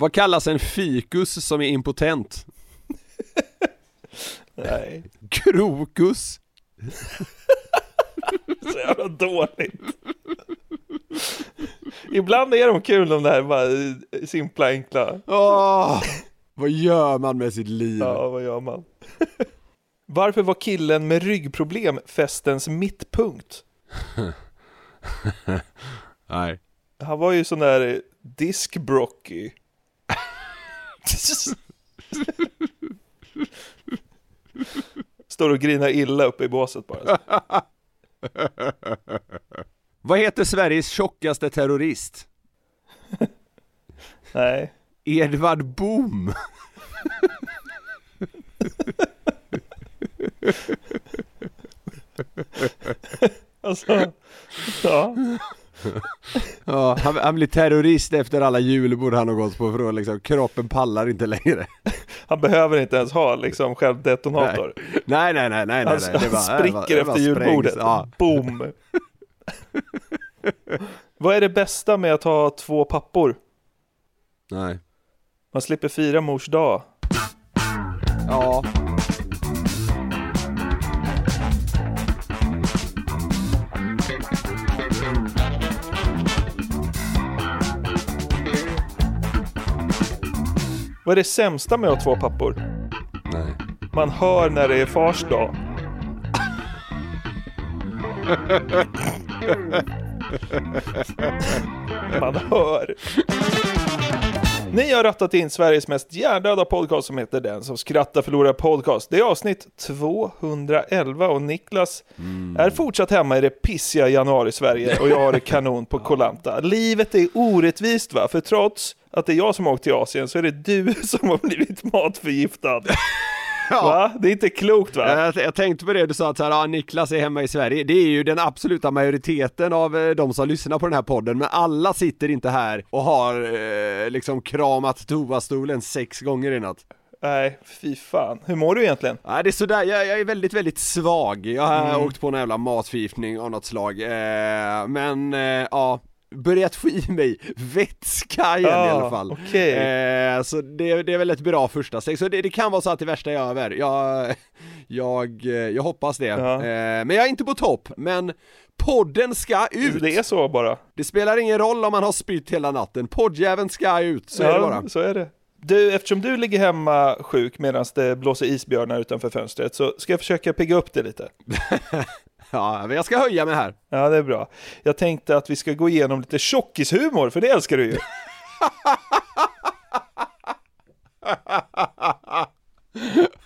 Vad kallas en fikus som är impotent? Nej, Krokus. så jävla dåligt. Ibland är de kul de där bara eh, simpla, enkla. Åh, vad gör man med sitt liv? Ja, vad gör man? Varför var killen med ryggproblem festens mittpunkt? Nej. Han var ju sån där diskbrocky. Står och grinar illa uppe i båset bara. Vad heter Sveriges tjockaste terrorist? Nej. Edvard Boom. Alltså, ja. Ja, han, han blir terrorist efter alla julbord han har gått på för att liksom, kroppen pallar inte längre. Han behöver inte ens ha liksom självdetonator. Nej, nej, nej, nej, nej. Han, nej. Det han bara- det spricker det bara efter julbordet. Ja. Boom! Vad är det bästa med att ha två pappor? Nej. Man slipper fira mors dag. Ja. Vad är det sämsta med att ha två pappor? Nej. Man hör när det är fars dag. Man hör. Ni har rattat in Sveriges mest hjärndöda podcast som heter Den som skrattar förlorar podcast. Det är avsnitt 211 och Niklas är fortsatt hemma i det pissiga januari-Sverige och jag har det kanon på Kolanta. Livet är orättvist va? För trots att det är jag som har åkt till Asien så är det du som har blivit matförgiftad. Va? Det är inte klokt va? Jag, jag tänkte på det du sa att så här, ja, Niklas är hemma i Sverige. Det är ju den absoluta majoriteten av eh, de som lyssnar på den här podden. Men alla sitter inte här och har eh, liksom kramat toastolen sex gånger i natt. Nej, fy fan. Hur mår du egentligen? Nej det är sådär, jag, jag är väldigt, väldigt svag. Jag har åkt på en jävla matförgiftning av något slag. Eh, men eh, ja, börjat få i mig vätska igen i Ah, alla fall. okej. Eh, så det, det är väl ett bra första steg. Så det, det kan vara så att det värsta är över. Jag, jag, jag hoppas det. Ja. Eh, men jag är inte på topp. Men podden ska ut! Det är så bara. Det spelar ingen roll om man har spytt hela natten. Poddjäveln ska ut, så är det bara. så är det. Du, eftersom du ligger hemma sjuk medan det blåser isbjörnar utanför fönstret så ska jag försöka pigga upp det lite. Ja, men jag ska höja mig här. Ja, det är bra. Jag tänkte att vi ska gå igenom lite tjockishumor, för det älskar du ju.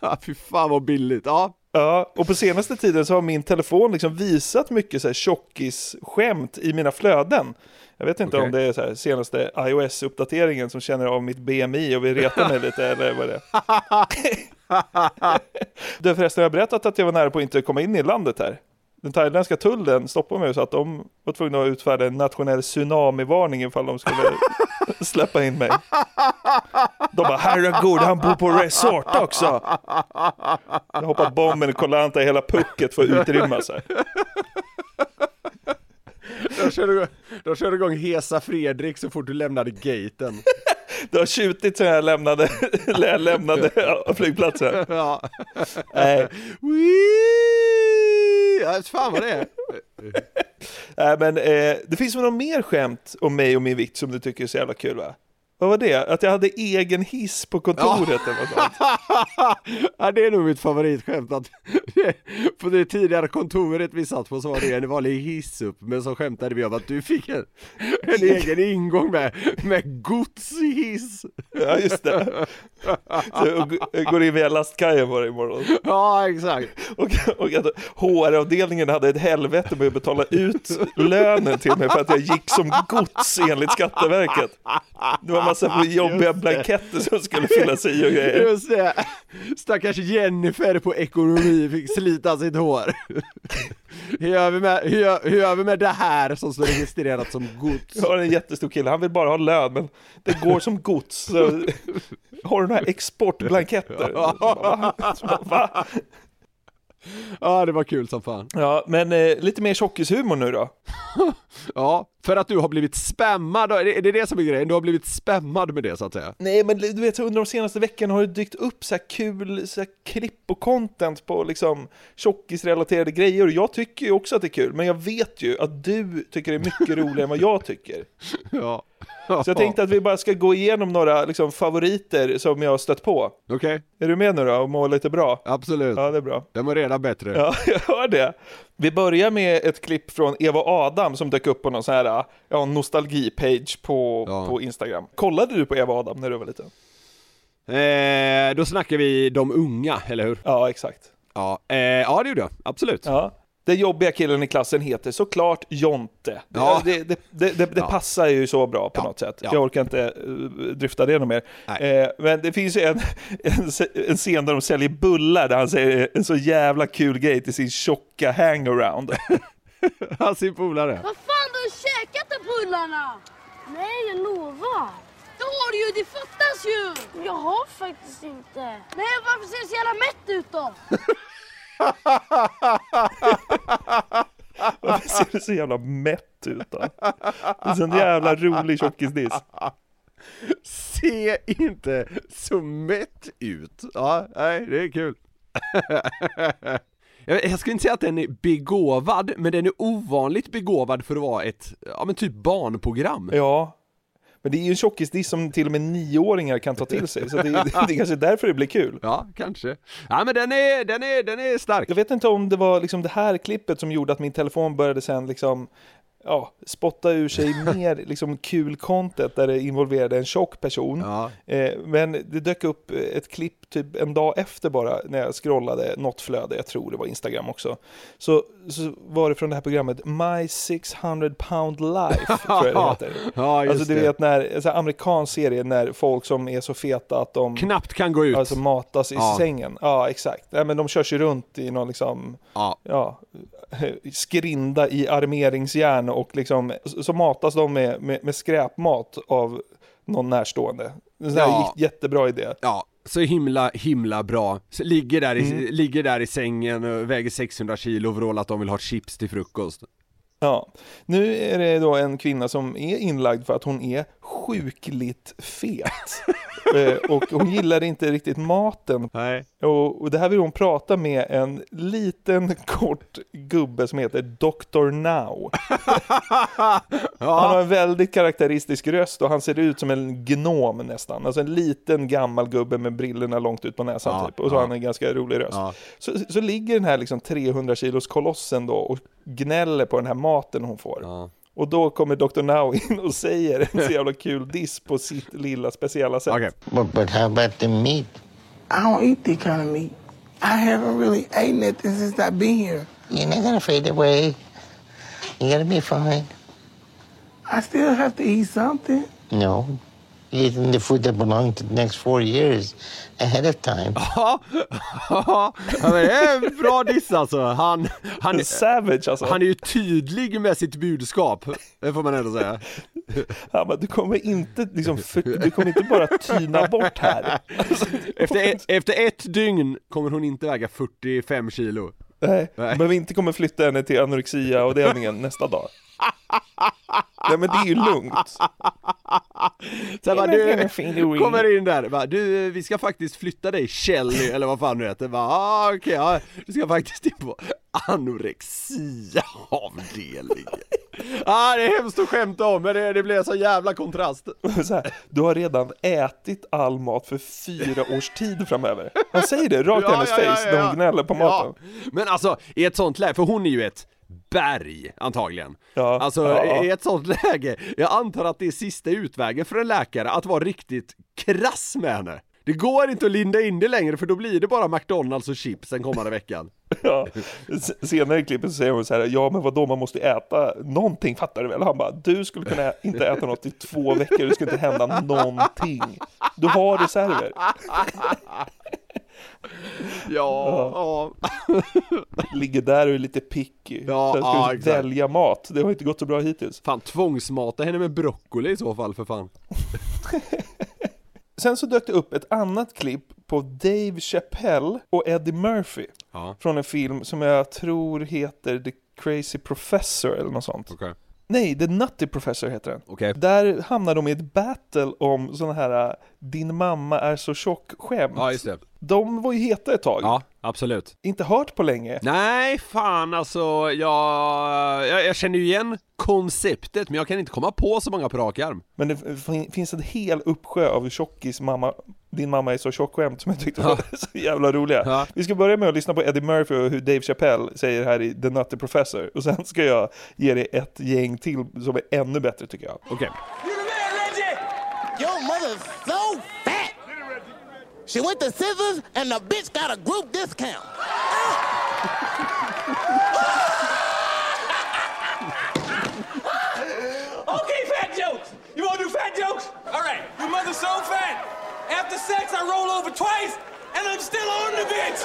Ja, fy fan vad billigt. Ja, Ja, och på senaste tiden så har min telefon liksom visat mycket så här tjockisskämt i mina flöden. Jag vet inte Okej. om det är så senaste iOS-uppdateringen som känner av mitt BMI och vill reta mig lite eller vad det är. Du har förresten, jag har berättat att jag var nära på att inte komma in i landet här. Den thailändska tullen stoppade mig så att de var tvungna att utfärda en nationell tsunamivarning ifall de skulle släppa in mig. De bara herregud, han bor på resort också. Jag hoppas bomben i Koh-Lanta i hela pucket får utrymmas här. de körde, de körde igång Hesa Fredrik så fort du lämnade gaten. Det har tjutit sen jag lämnade, jag lämnade flygplatsen. Ja. Nej jag vet fan vad det är. Nej, men eh, det finns väl något mer skämt om mig och min vikt som du tycker är så jävla kul va? Vad var det? Att jag hade egen hiss på kontoret eller något sånt? ja, det är nog mitt favoritskämt att på det tidigare kontoret vi satt på så var det en vanlig hiss upp men så skämtade vi om att du fick en, en egen ingång med, med godshiss. Ja, just det. Så jag går in via lastkajen varje morgon. Ja, exakt. Och, och att HR-avdelningen hade ett helvete med att betala ut lönen till mig för att jag gick som gods enligt Skatteverket. Det var massa jobbiga blanketter som skulle fyllas i och grejer. Just det. Stackars Jennifer på ekonomi fick slita sitt hår. Hur gör vi med, hur gör, hur gör vi med det här som står registrerat som gods? Jag har en jättestor kille, han vill bara ha lön men det går som gods. Så, har du några exportblanketter? Va? Va? Ja, det var kul som fan. Ja, men eh, lite mer tjockishumor nu då. Ja, För att du har blivit spammad, är det är det det som är grejen? Du har blivit spammad med det så att säga? Nej, men du vet, under de senaste veckorna har det dykt upp så här kul så klipp och content på liksom tjockisrelaterade grejer och jag tycker ju också att det är kul, men jag vet ju att du tycker det är mycket roligare än vad jag tycker. Ja. Så jag tänkte att vi bara ska gå igenom några liksom, favoriter som jag har stött på. Okej, Är du med nu då och mår lite bra? absolut. Ja, det är bra. Den var redan bättre. Ja, jag hör det. Vi börjar med ett klipp från Eva Adam som dök upp på någon sån här ja, nostalgi-page på, Ja. på Instagram. Kollade du på Eva Adam när du var liten? Eh, då snackar vi de unga, eller hur? Ja, exakt. Ja, eh, ja det gjorde jag, absolut. Ja. Den jobbiga killen i klassen heter såklart Jonte. Ja. Det, det, det, det, det Ja. passar ju så bra på Ja. något sätt. Ja. Jag orkar inte uh, dryfta det något mer. Eh, men det finns ju en, en, en scen där de säljer bullar där han säger en så jävla kul grej till sin tjocka hangaround. Han sin polare. Vad fan, du har käkat de bullarna! Nej, jag lovar. Det har du ju, det fattas ju! Jag har faktiskt inte. Nej, varför ser du så jävla mätt ut då? Varför ser det så jävla mätt ut då? Det är en jävla rolig tjockisdiss. Se inte så mätt ut. Ja, nej, det är kul. Jag jag skulle inte säga att den är begåvad, men den är ovanligt begåvad för att vara ett, ja men typ barnprogram. Ja. Men det är ju en tjockisdiss som till och med nioåringar kan ta till sig, så det, det är kanske därför det blir kul. Ja, kanske. Ja men den är, den är, den är stark. Jag vet inte om det var liksom det här klippet som gjorde att min telefon började sen liksom ja, spotta ur sig mer liksom kul content där det involverade en tjock person. Ja. Eh, men det dök upp ett klipp typ en dag efter bara när jag scrollade något flöde, jag tror det var Instagram också. Så, så var det från det här programmet My 600 pound life, tror jag det heter. Ja, just Alltså du det. vet när, här amerikansk serie när folk som är så feta att de Knappt kan gå ut. alltså matas i Ja. sängen. Ja, exakt. Ja, men de körs ju runt i någon liksom, Ja. ja, skrinda i armeringsjärn och liksom, så matas de med, med, med skräpmat av någon närstående. Här Ja. jättebra idé. Ja, så himla, himla bra. Så ligger, där i, Mm. ligger där i sängen och väger 600 kilo och vrålar att de vill ha chips till frukost. Ja. Nu är det då en kvinna som är inlagd för att hon är sjukligt fet. Eh, och hon gillar inte riktigt maten. Nej. Och, och det här vill hon prata med en liten kort gubbe som heter Dr. Now. Han har en väldigt karaktäristisk röst och han ser ut som en gnom nästan. Alltså en liten gammal gubbe med brillorna långt ut på näsan Ja, typ. Och så ja. har han en ganska rolig röst. Ja. Så, så ligger den här liksom 300 kilos kolossen då och gnäller på den här maten hon får. Och då kommer Dr. Now in och säger en så jävla kul diss på sitt lilla speciella sätt. Okej. But but how about the meat? I don't eat that kind of meat. I haven't really ate nothing since I've been here. You're not gonna fade away. You're gonna be fine. I still have to eat something. No. Eating the food that belonged to the next four years ahead of time. Ja, ja, men det är en bra diss alltså. Han, han, En savage alltså. han är ju tydlig med sitt budskap, det får man ändå säga. Han bara, du kommer inte liksom, för, du kommer inte bara tyna bort här. Alltså, Efter ett, efter ett dygn kommer hon inte väga 45 kilo. nej, Nej. men vi inte kommer flytta henne till anorexia-avdelningen nästa dag. Nej men det är ju lugnt. Sen bara, du kommer in där, bara, du vi ska faktiskt flytta dig Shelly eller vad fan du heter. Bara, ah, okej, ja, du ska faktiskt in på anorexiaavdelningen. Ah, det är hemskt att skämta om men det, det blir en så jävla kontrast. Så här, du har redan ätit all mat för fyra års tid framöver. Han säger det rakt i hennes face när hon gnäller på maten. Ja. Men alltså, i ett sånt läge, för hon är ju ett berg antagligen. Ja, Alltså ja. i ett sånt läge, jag antar att det är sista utvägen för en läkare att vara riktigt krass med henne. Det går inte att linda in det längre för då blir det bara McDonalds och chips den kommande veckan. Ja. Senare i klippet så säger hon så här, ja men vadå man måste äta någonting fattar du väl? Han bara, du skulle kunna inte äta något i två veckor, det skulle inte hända någonting. Du har reserver. Ja, ja. Ligger där och är lite picky. Ja, Sen ska ja, du exakt. välja mat, det har inte gått så bra hittills. Fan tvångsmata henne med broccoli i så fall för fan. Sen så dök det upp ett annat klipp på Dave Chappelle och Eddie Murphy. Ja. Från en film som jag tror heter The Crazy Professor eller något sånt. Okej. Nej, The Nutty Professor heter den. Okej. Där hamnar de i ett battle om sådana här äh, din mamma är så tjock-skämt. Ja, just det. De var ju heta ett tag. Ja, absolut. Inte hört på länge. Nej, fan alltså, jag, jag, jag känner ju igen konceptet, men jag kan inte komma på så många på rak arm. Men det fin- finns en hel uppsjö av tjockis mamma, din mamma är så tjock-skämt som jag tyckte var så jävla roliga. Ja. Vi ska börja med att lyssna på Eddie Murphy och hur Dave Chappelle säger här i The Nutty Professor. Och sen ska jag ge dig ett gäng till som är ännu bättre tycker jag. Okej. Your mother's so fat. She went to Scissors and the bitch got a group discount. Okay, fat jokes. You want to do fat jokes? All right. Your mother's so fat. After sex, I roll over twice, and I'm still on the bitch.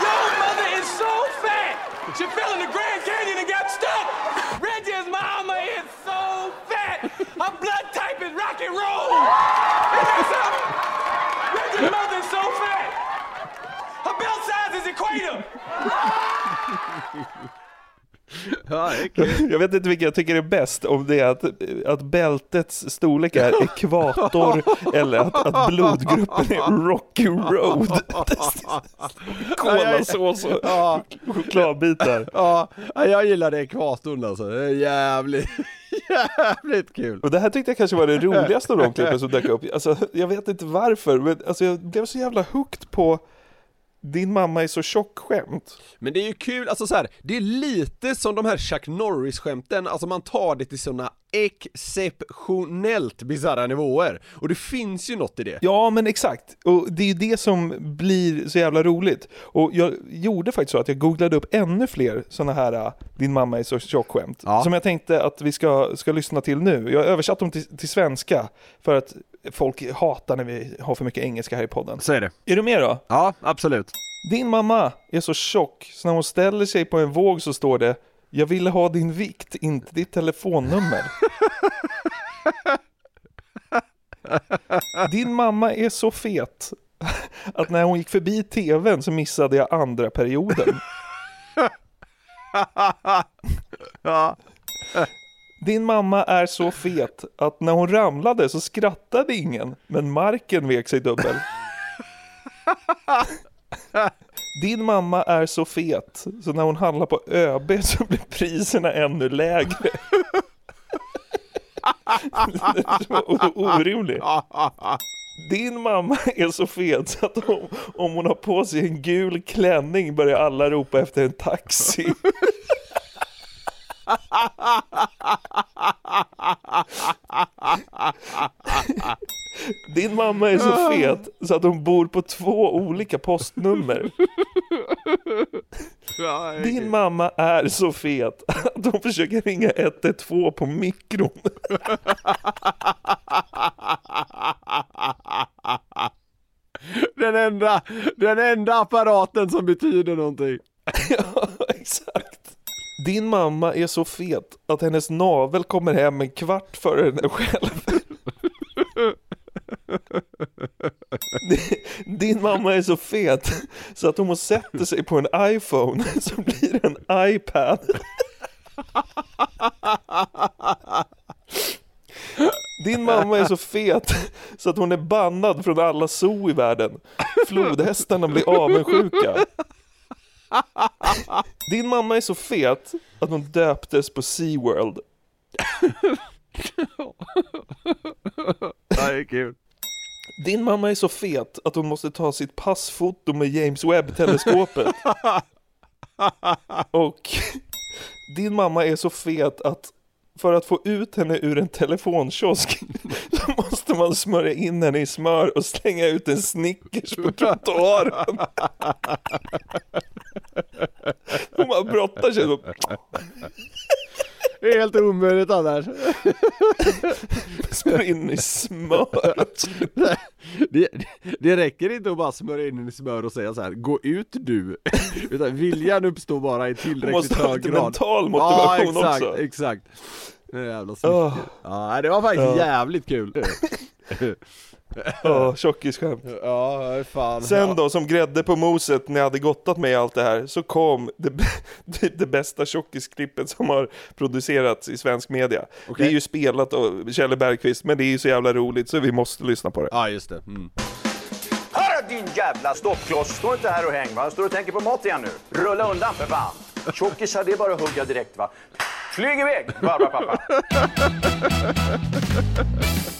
Your mother is so fat. She fell in the Grand Canyon and got stuck. Reggie's mama is so fat. Her blood type is rock and roll. Equator. Ja. Jag vet inte vilken jag tycker är bäst, om det är att, att bältets storlek är ekvator eller att, att blodgruppen är Rocky Road. Kolasås och Ja, chokladbitar. ja, jag gillade ekvatorn alltså. Det är jävligt, jävligt kul. Och det här tyckte jag kanske var det roligaste av de klippen som dök upp. Alltså, jag vet inte varför, men alltså, jag blev så jävla hooked på din mamma är så tjock-skämt. Men det är ju kul, alltså så här, det är lite som de här Chuck Norris-skämten, alltså man tar det till såna exceptionellt bisarra nivåer. Och det finns ju något i det. Ja, men exakt. Och det är ju det som blir så jävla roligt. Och jag gjorde faktiskt så att jag googlade upp ännu fler sådana här äh, Din mamma är så tjock-skämt. Ja. Som jag tänkte att vi ska, ska lyssna till nu. Jag har översatt dem till, till svenska för att folk hatar när vi har för mycket engelska här i podden. Så är det. Är du med då? Ja, absolut. Din mamma är så tjock så när hon ställer sig på en våg så står det Jag ville ha din vikt, inte ditt telefonnummer. Din mamma är så fet att när hon gick förbi tvn så missade jag andra perioden. Din mamma är så fet att när hon ramlade så skrattade ingen, men marken vek sig dubbel. Din mamma är så fet, så när hon handlar på ÖB så blir priserna ännu lägre. Det är så o- orimligt. Din mamma är så fet så att om, om hon har på sig en gul klänning börjar alla ropa efter en taxi. Din mamma är så fet så att hon bor på två olika postnummer. Din mamma är så fet att hon försöker ringa 112 på mikron. Den enda, den enda apparaten som betyder någonting. Ja. Din mamma är så fet att hennes navel kommer hem en kvart före henne själv. Din mamma är så fet så att om hon sätter sig på en iPhone så blir det en iPad. Din mamma är så fet så att hon är bannad från alla zoo i världen. Flodhästarna blir avundsjuka. Din mamma är så fet att hon döptes på SeaWorld. Det är kul. Din mamma är så fet att hon måste ta sitt passfoto med James Webb-teleskopet. Och din mamma är så fet att för att få ut henne ur en telefonkiosk så måste man smörja in henne i smör och slänga ut en Snickers på trottoaren. Hon bara brottar sig. Så. Det är helt omöjligt annars. Smörja in i smör. Det, det räcker inte att bara smörja in i smör och säga så här: gå ut du. Utan viljan uppstår bara i tillräckligt måste ha hög grad. mental motivation ja, exakt, också. exakt. Det är jävla Åh. snickers. Ja, det var faktiskt Ja. jävligt kul. Åh, tjockisskämt. Ja, fan. Sen då, som grädde på moset när jag hade gottat med allt det här, så kom det, det, det bästa tjockisklippet som har producerats i svensk media. Det är ju spelat av Kjelle Bergqvist, men det är ju så jävla roligt så vi måste lyssna på det. Ja, just det. Mm. Hörru din jävla stoppkloss, stå inte här och häng va? Står och tänker på mat igen nu? Rulla undan för fan. Tjockisar, det är bara att hugga direkt va? Flyg iväg, Barbapapa.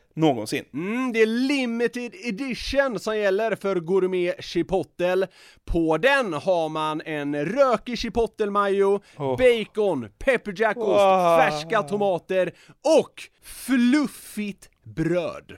någonsin. Mm, det är limited edition som gäller för Gourmet Chipotle. På den har man en rökig chipotle mayo, Oh. bacon, pepperjackost, Wow. färska tomater och fluffigt bröd.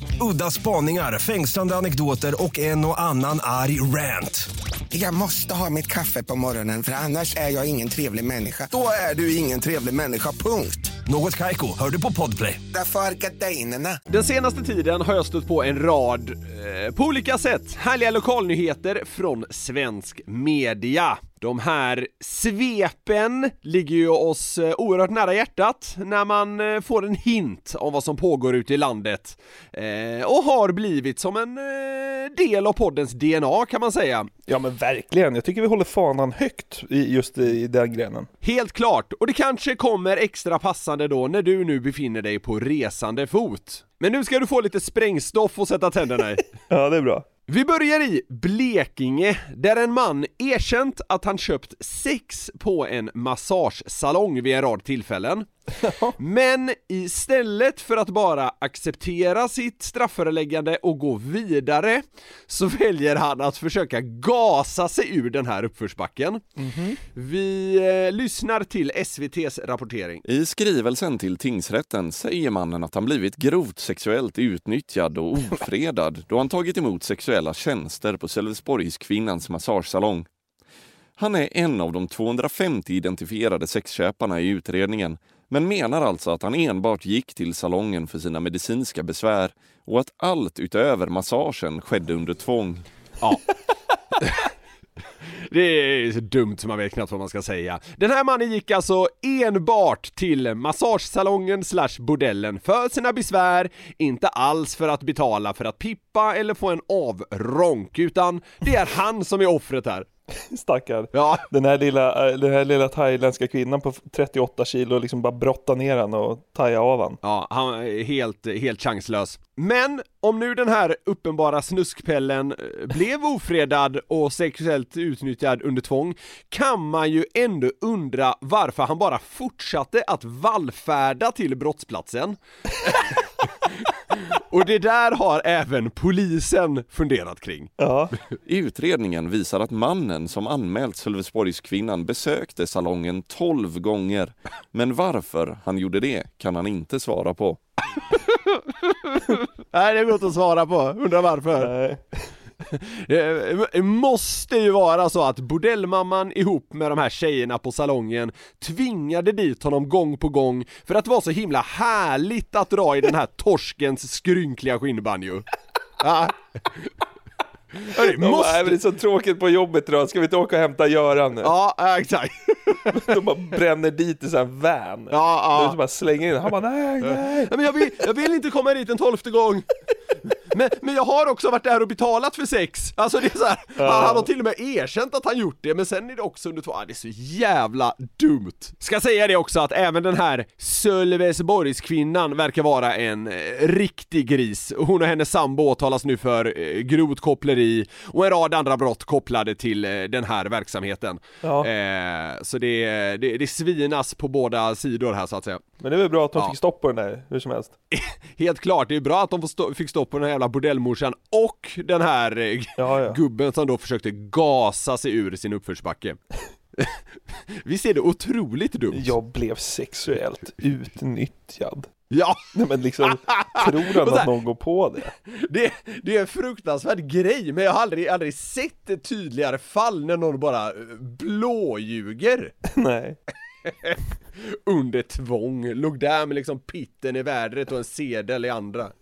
Udda spaningar, fängslande anekdoter och en och annan arg rant. Jag måste ha mitt kaffe på morgonen för annars är jag ingen trevlig människa. Då är du ingen trevlig människa, punkt. Något Kaiko, hör du på Podplay. Därför är gardinerna. Den senaste tiden har jag stött på en rad, eh, på olika sätt, härliga lokalnyheter från svensk media. De här svepen ligger ju oss eh, oerhört nära hjärtat när man eh, får en hint om vad som pågår ute i landet. Eh, och har blivit som en eh, del av poddens DNA kan man säga. Ja men verkligen, jag tycker vi håller fanan högt i just i den grenen. Helt klart, och det kanske kommer extra passande då när du nu befinner dig på resande fot. Men nu ska du få lite sprängstoff och sätta tänderna i. Ja, det är bra. Vi börjar i Blekinge, där en man erkänt att han köpt sex på en massagesalong vid en rad tillfällen. Men istället för att bara acceptera sitt strafföreläggande och gå vidare, så väljer han att försöka gasa sig ur den här uppförsbacken. Vi eh, lyssnar till SVT's rapportering. I skrivelsen till tingsrätten säger mannen att han blivit grovt sexuellt utnyttjad och ofredad då han tagit emot sexuella tjänster på Sölvesborgs kvinnans massagesalong. Han är en av de 250 identifierade sexköparna i utredningen men menar alltså att han enbart gick till salongen för sina medicinska besvär och att allt utöver massagen skedde under tvång. Ja. Det är så dumt som man vet knappt vad man ska säga. Den här mannen gick alltså enbart till massagesalongen slash bordellen för sina besvär, inte alls för att betala för att pippa eller få en avronk, utan det är han som är offret här. Stackarn. Ja. Den här lilla, eh, den här lilla thailändska kvinnan på 38 kilo liksom bara brotta ner han och taja av han. Ja, han är helt, helt chanslös. Men om nu den här uppenbara snuskpellen eh, blev ofredad och sexuellt utnyttjad under tvång kan man ju ändå undra varför han bara fortsatte att vallfärda till brottsplatsen. och det där har även polisen funderat kring. Ja. Utredningen visar att mannen som anmält Sölvesborgskvinnan besökte salongen 12 gånger. Men varför han gjorde det kan han inte svara på. Nej, det går inte att svara på. Undrar varför. Nej. Det måste ju vara så att bordellmamman ihop med de här tjejerna på salongen tvingade dit honom gång på gång för att det var så himla härligt att dra i den här torskens skrynkliga skinnbanjo. Ja. Hörru, De bara, måste... "Nej, men det är så tråkigt på jobbet idag, ska vi inte åka och hämta Göran nu? Ja, ja, exakt. De bara bränner dit i sån här van. Ja, ja. De bara slänger in, han bara nej, nej. Nej, men jag vill, jag vill inte komma dit en tolfte gång. Men, men jag har också varit där och betalat för sex. Alltså det är så här, han, han har till och med erkänt att han gjort det, men sen är det också under två, ah, det är så jävla dumt. Ska säga det också att även den här Sölvesborgskvinnan verkar vara en eh, riktig gris. Hon och hennes sambo åtalas nu för eh, grovt koppleri och en rad andra brott kopplade till eh, den här verksamheten. Ja. Eh, så det, det, det svinas på båda sidor här så att säga. Men det är väl bra att de Ja. fick stopp på den där, hur som helst. Helt klart, det är bra att de stå, fick stopp på den här jävla bordellmorsan och den här eh, Ja, ja. gubben som då försökte gasa sig ur sin uppförsbacke. Visst är det otroligt dumt? Jag blev sexuellt utnyttjad. Ja! Nej men liksom, tror han att någon går på det? Det, det är en fruktansvärd grej, men jag har aldrig, aldrig sett ett tydligare fall när någon bara eh, blåljuger Nej. under tvång, låg där med liksom pitten i vädret och en sedel i andra.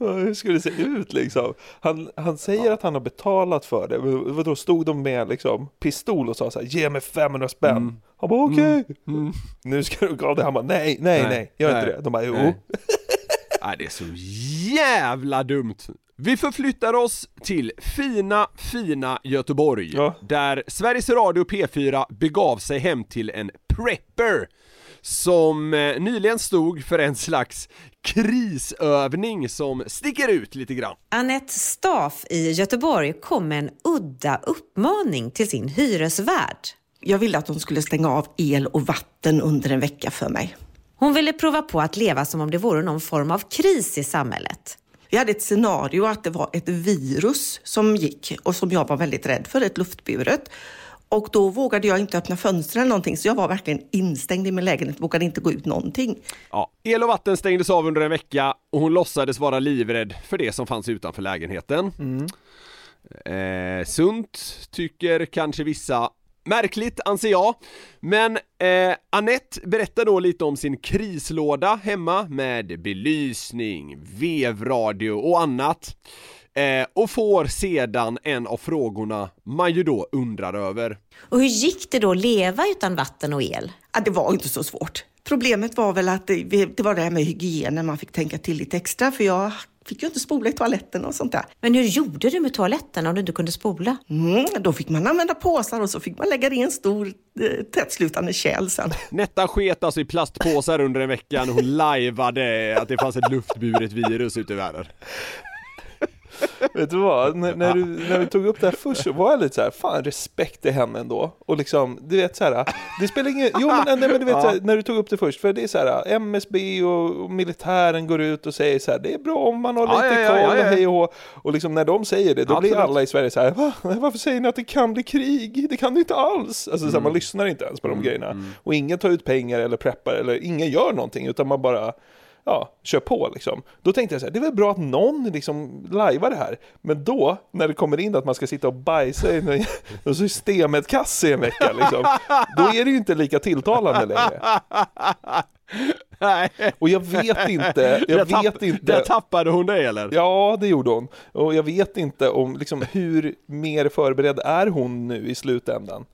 Ja, Hur skulle det se ut liksom? Han, han säger att han har betalat för det, men vadå, stod de med liksom pistol och sa så här, ge mig 500 spänn? Mm. Han bara okej, nu ska du gå det, han bara nej, nej, nej, gör inte nej, det. De bara jo. nej. Nej, det är så jävla dumt. Vi förflyttar oss till fina, fina Göteborg, där Sveriges Radio P4 begav sig hem till en prepper som eh, nyligen stod för en slags krisövning som sticker ut lite grann. Annette Staff i Göteborg kom med en udda uppmaning till sin hyresvärd. Jag ville att hon skulle stänga av el och vatten under en vecka för mig. Hon ville prova på att leva som om det vore någon form av kris i samhället. Vi hade ett scenario att det var ett virus som gick och som jag var väldigt rädd för, ett luftburet. Och då vågade jag inte öppna fönstren eller någonting, så jag var verkligen instängd i min lägenhet, vågade inte gå ut någonting. Ja, el och vatten stängdes av under en vecka och hon låtsades vara livrädd för det som fanns utanför lägenheten. Eh, sunt, tycker kanske vissa. Märkligt anser jag. Men eh, Annette berättar då lite om sin krislåda hemma med belysning, vevradio och annat. Eh, och får sedan en av frågorna man ju då undrar över. Och hur gick det då att leva utan vatten och el? Ja, det var inte så svårt. Problemet var väl att det, det var det här med hygienen man fick tänka till lite extra, för jag fick ju inte spola i toaletten och sånt där. Men hur gjorde du med toaletten om du inte kunde spola? Mm, då fick man använda påsar och så fick man lägga i en stor eh, tätslutande kärl sen. Netta sket alltså i plastpåsar under en vecka när hon lajvade att det fanns ett luftburet virus ute i världen. Vet du vad, när, när, du, när vi tog upp det här först så var jag lite så här, fan respekt till henne ändå. Och liksom, du vet så här, det spelar ingen, jo men, nej, men du vet här, när du tog upp det först, för det är så här, MSB och, och militären går ut och säger så här, det är bra om man har Ja, lite ja, koll ja, och ja. hej och hå. Och liksom när de säger det, då blir Absolut. alla i Sverige så här, Va? varför säger ni att det kan bli krig? Det kan det inte alls. Alltså så här, man lyssnar inte ens på de grejerna. Och ingen tar ut pengar eller preppar, eller ingen gör någonting, utan man bara ja, kör på liksom. Då tänkte jag så här, det är väl bra att någon liksom lajvar det här. Men då, när det kommer in att man ska sitta och bajsa i en- en systemet-kasse i en vecka liksom, då är det ju inte lika tilltalande längre. Nej. Och jag vet inte, jag tapp- vet inte. Där tappade hon dig eller? Ja, det gjorde hon. Och jag vet inte om, liksom, hur mer förberedd är hon nu i slutändan?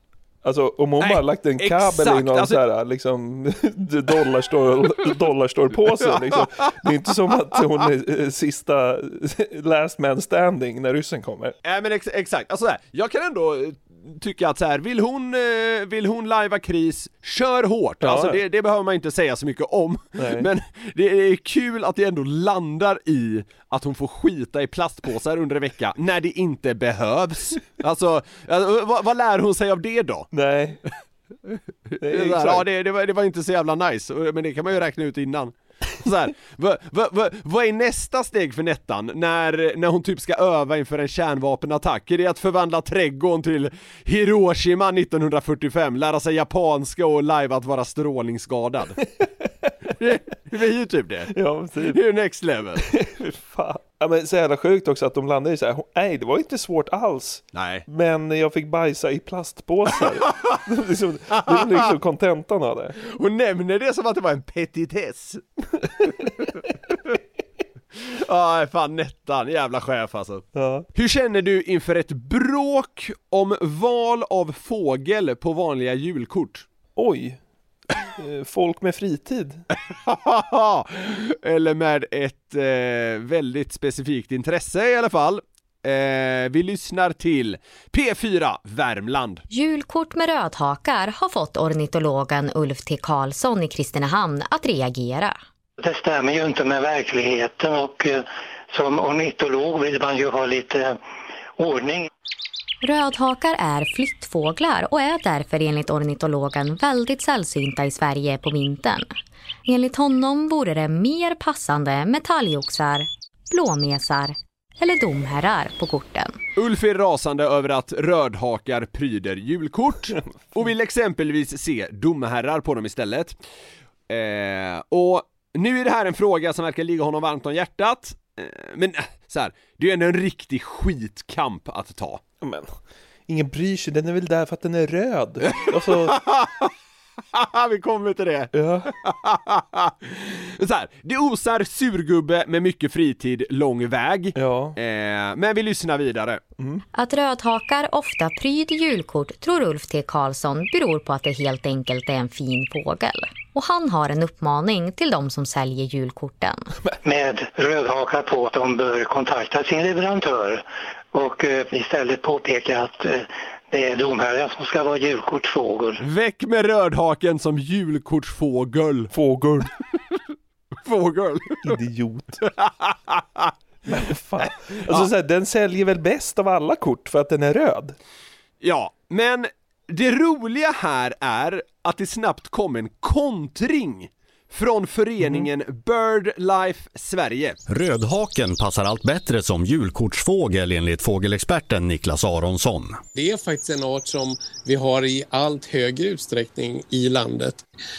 Alltså om hon Nej, bara lagt en kabel exakt, i någon alltså- så här, liksom, dollarstore, dollarstore-påse liksom. Det är inte som att hon är eh, sista last man standing när ryssen kommer. Nej men ex exakt, alltså så här, jag kan ändå eh, tycka att så här, vill hon, eh, vill hon lajva kris, kör hårt! Ja, alltså det, det behöver man inte säga så mycket om. Nej. Men det är kul att det ändå landar i att hon får skita i plastpåsar under en vecka, när det inte behövs. Alltså, alltså vad, vad lär hon sig av det då? Nej. Det ja, det, det, var, det var inte så jävla nice, men det kan man ju räkna ut innan. Så här, vad, vad, vad, vad är nästa steg för Nettan när, när hon typ ska öva inför en kärnvapenattack? Är det att förvandla trädgården till Hiroshima 1945, lära sig japanska och live att vara strålningsskadad? Det är ju typ det. Ja, typ. Det är ju next level. Fan. Ja, men så jävla sjukt också att de landade i så här. Nej, det var inte svårt alls. Nej. Men jag fick bajsa i plastpåsar. det är liksom, det är liksom kontentan av det. Hon nämner det som att det var en petitess. Ja, fan Nettan, jävla chef alltså. Ja. Hur känner du inför ett bråk om val av fågel på vanliga julkort? Oj. Eh, Folk med fritid. Eller med ett eh, väldigt specifikt intresse i alla fall. Eh, vi lyssnar till P4 Värmland. Julkort med rödhakar har fått ornitologen Ulf T Karlsson i Kristinehamn att reagera. Det stämmer ju inte med verkligheten och eh, som ornitolog vill man ju ha lite eh, ordning. Rödhakar är flyttfåglar och är därför enligt ornitologen väldigt sällsynta i Sverige på vintern. Enligt honom vore det mer passande med talgoxar, blåmesar eller domherrar på korten. Ulf är rasande över att rödhakar pryder julkort och vill exempelvis se domherrar på dem istället. Eh, och nu är det här en fråga som verkar ligga honom varmt om hjärtat. Eh, men så här, det är ju ändå en riktig skitkamp att ta. Men, ingen bryr sig, den är väl där för att den är röd. Alltså, Vi kommer till det. ja. Så här, det osar surgubbe med mycket fritid, lång väg. Ja. Eh, men vi lyssnar vidare. Att rödhakar ofta pryder julkort tror Ulf T Karlsson beror på att det helt enkelt är en fin fågel. Och han har en uppmaning till de som säljer julkorten. med rödhakar på att de bör kontakta sin leverantör och eh, istället påpeka att eh, det är domherren som ska vara julkortsfågel. Väck med rödhaken som julkortsfågel. Fågel. Fågel. Idiot. Men fan. Alltså, så här, den säljer väl bäst av alla kort för att den är röd? Ja, men det roliga här är att det snabbt kom en kontring från föreningen BirdLife Sverige. Rödhaken passar allt bättre som julkortsfågel enligt fågelexperten Niklas Aronsson. Det är faktiskt en art som vi har i allt högre utsträckning i landet.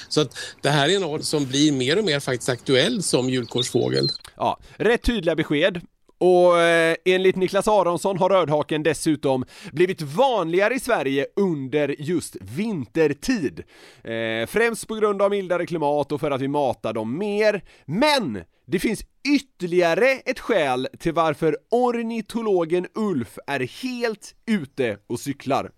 Så att det här är en art som blir mer och mer faktiskt aktuell som julkortsfågel. Ja, rätt tydliga besked. Och eh, enligt Niklas Aronsson har rödhaken dessutom blivit vanligare i Sverige under just vintertid. Eh, främst på grund av mildare klimat och för att vi matar dem mer. Men det finns ytterligare ett skäl till varför ornitologen Ulf är helt ute och cyklar.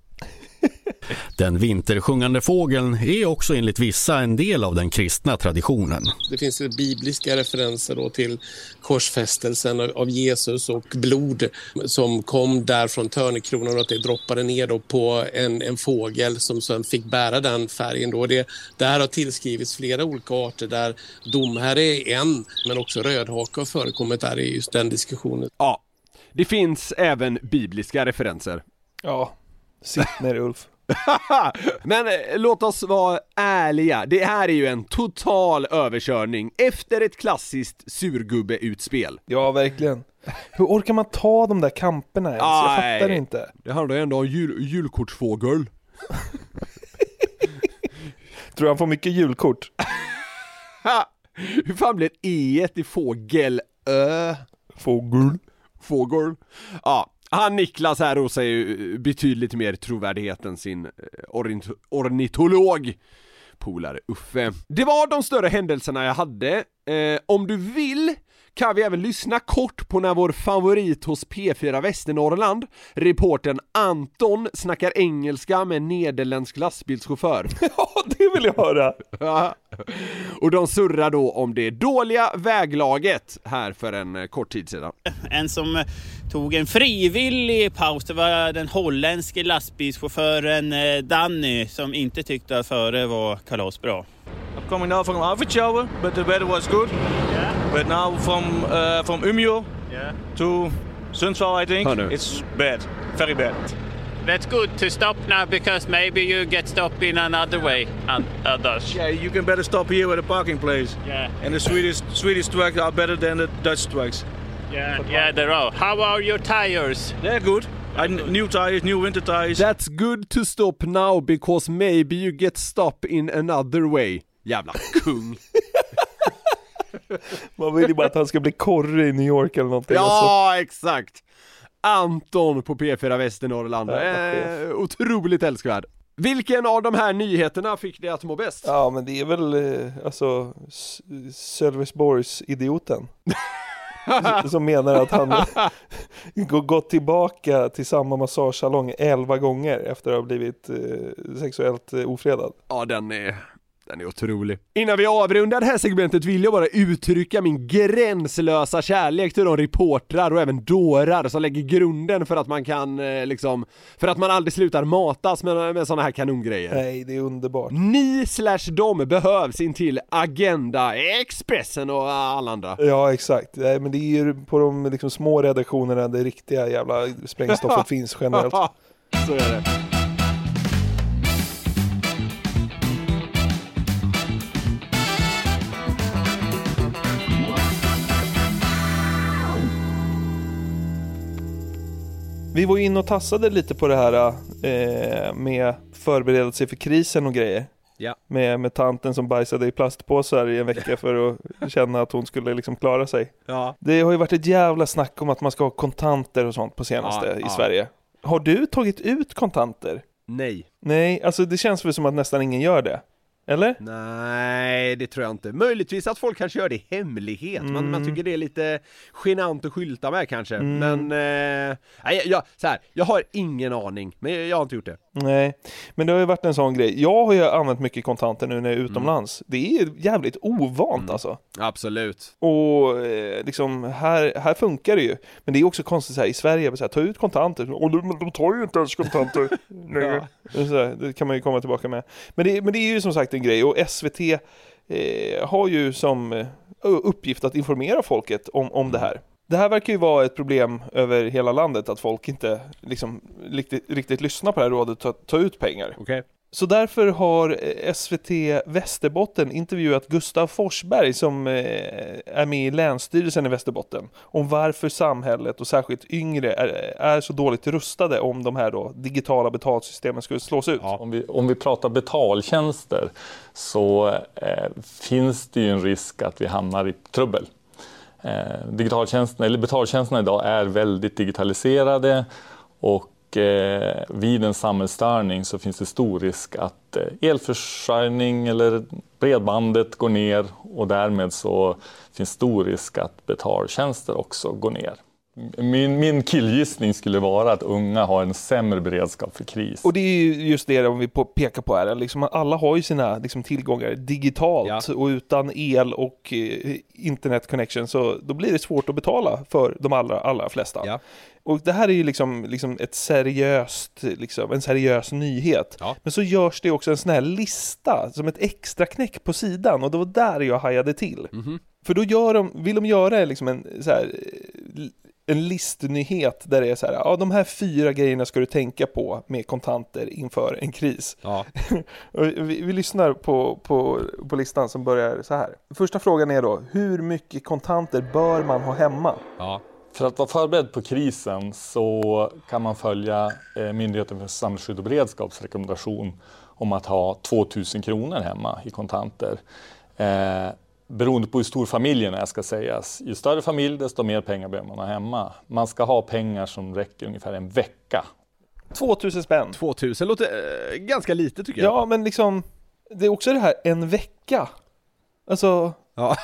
Den vintersjungande fågeln är också enligt vissa en del av den kristna traditionen. Det finns bibliska referenser då till korsfästelsen av- Jesus och blod som kom där från törnekronan och att det droppade ner då på en, en fågel som sen fick bära den färgen. Då. Det, det här har tillskrivits flera olika arter där domherre är en, men också rödhaka har förekommit där i just den diskussionen. Ja, det finns även bibliska referenser. Ja, sitt ner Ulf. Men eh, låt oss vara ärliga, det här är ju en total överkörning efter ett klassiskt surgubbe-utspel. Ja, verkligen. Hur orkar man ta de där kamperna ens? Jag fattar Nej. inte. Det handlar ju ändå om jul, julkortsfågel. Tror du han får mycket julkort? Hur fan blir e i fågel? Ö? Fågel. Fågel. Ja, han Niklas här rosar ju eh, betydligt mer trovärdighet än sin eh, ornitolog polare Uffe. Det var de större händelserna jag hade. Eh, om du vill kan vi även lyssna kort på när vår favorit hos P4 Västernorrland, reportern Anton, snackar engelska med en nederländsk lastbilschaufför. Ja, det vill jag höra! Och de surrar då om det dåliga väglaget här för en eh, kort tid sedan. En som eh, tog en frivillig paus, det var den holländske lastbilschauffören eh, Danny som inte tyckte att före var kalasbra. I'm coming now from Arvidsjaur, but the weather was good. But now from uh, from Umeå to Sundsvall, I think Oh, no. it's bad, very bad. That's good to stop now because maybe you get stopped in another way and others. Yeah, you can better stop here at a parking place. Yeah. And the Swedish Swedish trucks are better than the Dutch trucks. Yeah, yeah, there are. How are your tires? They're good. I, new tires, new winter tires. That's good to stop now because maybe you get stop in another way. Jävla kung. Man vill ju bara att han ska bli korre i New York eller någonting. alltså. Ja, exakt! Anton på P4 Västernorrland. Ja, Eh, otroligt älskvärd. Vilken av de här nyheterna fick dig att må bäst? Ja men det är väl eh, alltså Sölvesborgs-idioten. som menar att han gått tillbaka till samma massagesalong 11 gånger efter att ha blivit eh, sexuellt eh, ofredad. Ja, den är, den är otrolig. Innan vi avrundar det här segmentet vill jag bara uttrycka min gränslösa kärlek till de reportrar och även dårar som lägger grunden för att man kan eh, liksom, för att man aldrig slutar matas med, med sådana här kanongrejer. Nej, det är underbart. Ni slash dem behövs in till Agenda, Expressen och alla andra. Ja exakt, Nej, men det är ju på de liksom, små redaktionerna det riktiga jävla sprängstoffet finns generellt. Så är det. Vi var ju inne och tassade lite på det här eh, med förberedelse för krisen och grejer. Ja. Med, med tanten som bajsade i plastpåsar i en vecka för att känna att hon skulle liksom klara sig. Ja. Det har ju varit ett jävla snack om att man ska ha kontanter och sånt på senaste Ja, i. Sverige. Har du tagit ut kontanter? Nej. Nej, alltså det känns väl som att nästan ingen gör det. Eller? Nej, det tror jag inte. Möjligtvis att folk kanske gör det i hemlighet. Man, man Mm. tycker det är lite genant att skylta med kanske. Mm. Men, eh, nej, jag, så här, jag har ingen aning, men jag har inte gjort det. Nej, men det har ju varit en sån grej. Jag har ju använt mycket kontanter nu när jag är utomlands. Det är jävligt ovant alltså. Absolut. Och eh, liksom, här, här funkar det ju. Men det är också konstigt så här, i Sverige, så här, ta ut kontanter. Och de, men de tar ju inte ens kontanter. Nej. Så här, det kan man ju komma tillbaka med. Men det, men det är ju som sagt en grej. Och SVT eh, har ju som eh, uppgift att informera folket om, om det här. Det här verkar ju vara ett problem över hela landet, att folk inte liksom riktigt, riktigt lyssnar på det här rådet att ta ut pengar. Okej. Så därför har eh, SVT Västerbotten intervjuat Gustav Forsberg som eh, är med i Länsstyrelsen i Västerbotten om varför samhället och särskilt yngre är, är så dåligt rustade om de här då digitala betalsystemen skulle slås ut. Om vi, om vi pratar betaltjänster så eh, finns det ju en risk att vi hamnar i trubbel. Eh, digitaltjänsterna, eller betaltjänsterna idag är väldigt digitaliserade och eh, vid en samhällsstörning så finns det stor risk att eh, elförsörjning eller bredbandet går ner och därmed så finns stor risk att betaltjänster också går ner. Min, min killgissning skulle vara att unga har en sämre beredskap för kris. Och det är ju just det om vi pekar på här, liksom, alla har ju sina liksom, tillgångar digitalt och utan el och eh, internet connection så då blir det svårt att betala för de allra, allra flesta. Och det här är ju liksom, liksom ett seriöst, liksom, en seriös nyhet. Men så görs det också en sån här lista, som ett extra knäck på sidan och det var där jag hajade till. För då gör de, vill de göra liksom en så här, en listnyhet där det är så här, ja de här fyra grejerna ska du tänka på med kontanter inför en kris. Ja. Vi, vi lyssnar på, på, på listan som börjar så här. Första frågan är då, hur mycket kontanter bör man ha hemma? Ja. För att vara förberedd på krisen så kan man följa eh, Myndigheten för samhällsskydd och beredskaps rekommendation om att ha 2000 kronor hemma i kontanter. Beroende på hur stor familjen är ska sägas. Ju större familj desto mer pengar behöver man ha hemma. Man ska ha pengar som räcker ungefär en vecka. 2000 spänn. 2000 låter eh, ganska lite tycker jag. Ja, men liksom, det är också det här, en vecka. Alltså,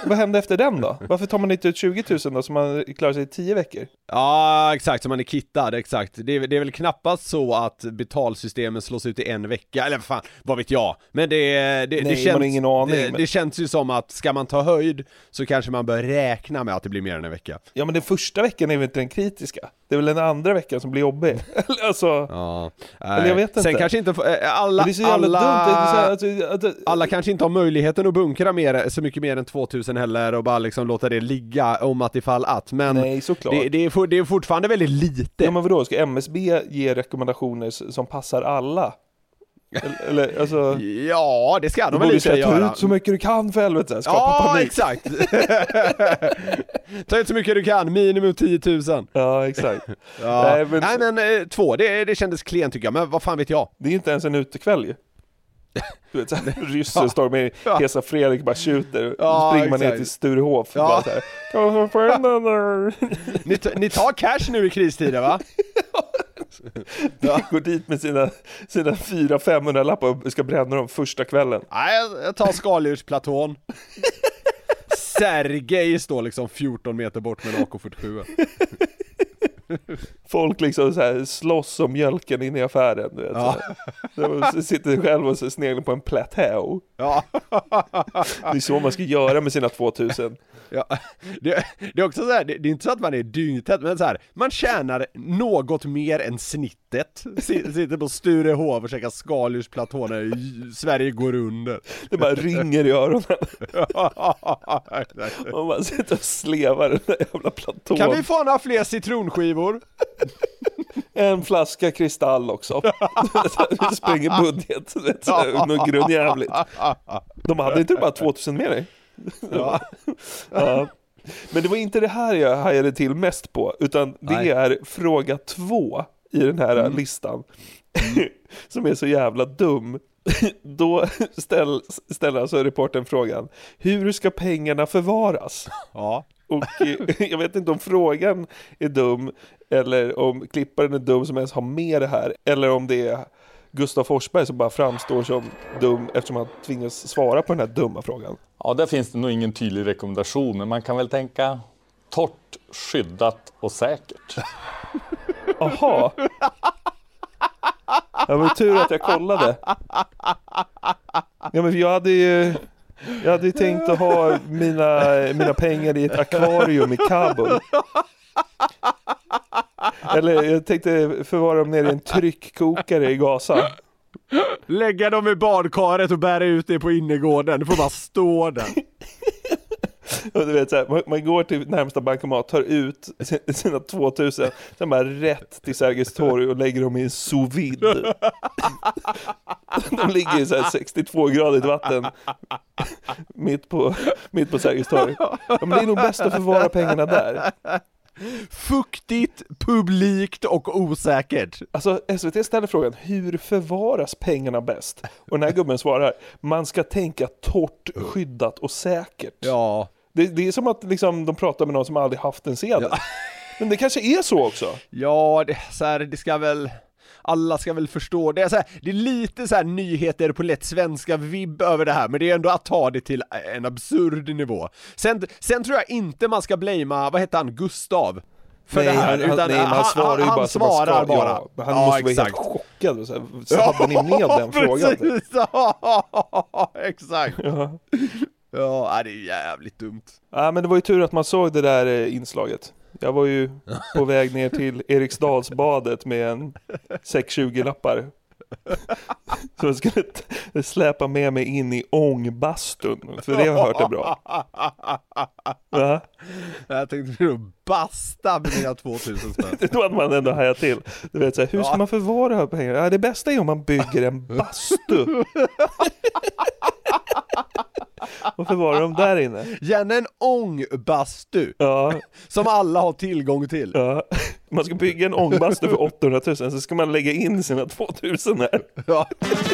vad hände efter den då? Varför tar man inte ut 20 000 då, så man klarar sig i 10 veckor? Ja, exakt, så man är kittad, exakt. Det är, det är väl knappast så att betalsystemen slås ut i en vecka, eller vad fan, vad vet jag? Men det, det, det, Nej, känns, man har ingen aning, det, men- det känns ju som att ska man ta höjd så kanske man bör räkna med att det blir mer än en vecka. Ja, men den första veckan är väl inte den kritiska? Det är väl den andra veckan som blir jobbig? Alltså... Ja. Eller jag vet inte. Sen kanske inte, eh, alla, det alla, dumt, det är så här, alltså, att- alla kanske inte har möjligheten att bunkra mer, så mycket mer än 2000 heller och bara liksom låta det ligga om att ifall att, men Nej, såklart. det, det, är, for- det är fortfarande väldigt lite. Ja men vadå, ska MSB ge rekommendationer som passar alla? Eller, alltså... Ja, det ska de väl i sig säga, ta göra. ut så mycket du kan för helvete, skapa Ja, panik. exakt! Ta ut så mycket du kan, minimum 10 000 Ja, exakt. ja. Nej, Nej men- men, eh, två, det, det kändes klent tycker jag, men vad fan vet jag? Det är inte ens en utekväll ju. Du vet såhär, ryssen står med Ja. Hesa Fredrik bara tjuter, Ja, springer man ner till Sturehof Ja. bara såhär ni, ta- ni tar cash nu i kristider va? Går dit med sina, sina 400-500 lappar och ska bränna dem första kvällen. Nej, jag- jag tar skaldjursplatån. Sergej står liksom 14 meter bort med en AK47 Folk liksom så här slåss om mjölken inne i affären du vet, Ja. De sitter själv och sneglar på en plateau Ja. Det är så man ska göra med sina 2000 Ja, det, det är också så här, det, det är inte så att man är dyngtät, men så här, man tjänar något mer än snittet. Si- Sitter på Sturehof och käkar skaldjursplatå när Sverige går under. Det bara ringer i öronen man sitter och slevar den där jävla platån Kan vi få några fler citronskivor? En flaska kristall också Det springer budget, du vet, här, något grundjävligt De hade inte bara 2000 med dig? Ja. ja. Men det var inte det här jag hajade till mest på, utan det Nej. är fråga två i den här Mm. listan. Som är så jävla dum. Då ställ, ställer alltså reporten frågan, hur ska pengarna förvaras? Ja. Och eh, jag vet inte om frågan är dum, eller om klipparen är dum som ens har med det här, eller om det är Gustav Forsberg som bara framstår som dum eftersom han tvingas svara på den här dumma frågan. Ja, där finns det nog ingen tydlig rekommendation, men man kan väl tänka torrt, skyddat och säkert. Jaha. Var ju tur att jag kollade. Ja men jag hade ju jag hade ju tänkt att ha mina, mina pengar i ett akvarium i Kabul. Eller jag tänkte förvara dem nere i en tryckkokare i Gaza. Lägga dem i badkaret och bära ut det på innergården, du får bara stå där. Och du vet, så här, man, man går till närmsta bankomat, tar ut sin- sina 2000, sen bara rätt till Sergels torg och lägger dem i en sous vide. De ligger i så här 62-gradigt vatten mitt på, mitt på Sergels torg. Men det är nog bäst att förvara pengarna där. Fuktigt, publikt och osäkert. Alltså SVT ställer frågan, hur förvaras pengarna bäst? Och den här gubben svarar, man ska tänka torrt, skyddat och säkert. Ja. Det, det är som att liksom, de pratar med någon som aldrig haft en sedel. Men det kanske är så också. Ja, det, så här, det ska väl alla ska väl förstå, det är, så här, det är lite så här nyheter på lätt svenska vibb över det här, men det är ändå att ta det till en absurd nivå. Sen, sen tror jag inte man ska blamea, vad heter han, Gustav? För nej, det här, han, utan han, nej, men han svarar ju han bara han svarar ska. bara. Ja, han Ja, måste vara exakt. helt chockad. Så, här, så hade ni med den frågan? Ja, exakt. Ja. Ja, det är jävligt dumt. Ja, men det var ju tur att man såg det där eh, inslaget. Jag var ju på väg ner till Eriksdalsbadet med en 620-lappar. Så jag skulle släpa med mig in i ångbastun, för det har jag hört är bra. Ja. Jag tänkte nog basta med mina 2000 spänn. Då hade man ändå hajat till. Du vet, så här, hur ska Ja. man förvara pengar? Ja, det bästa är om man bygger en bastu. Och förvarar dem där inne. Gärna en ångbastu. Ja. Som alla har tillgång till. Ja. Man ska bygga en ångbastu för 800 000, så ska man lägga in sina 2000 här. Ja. Ett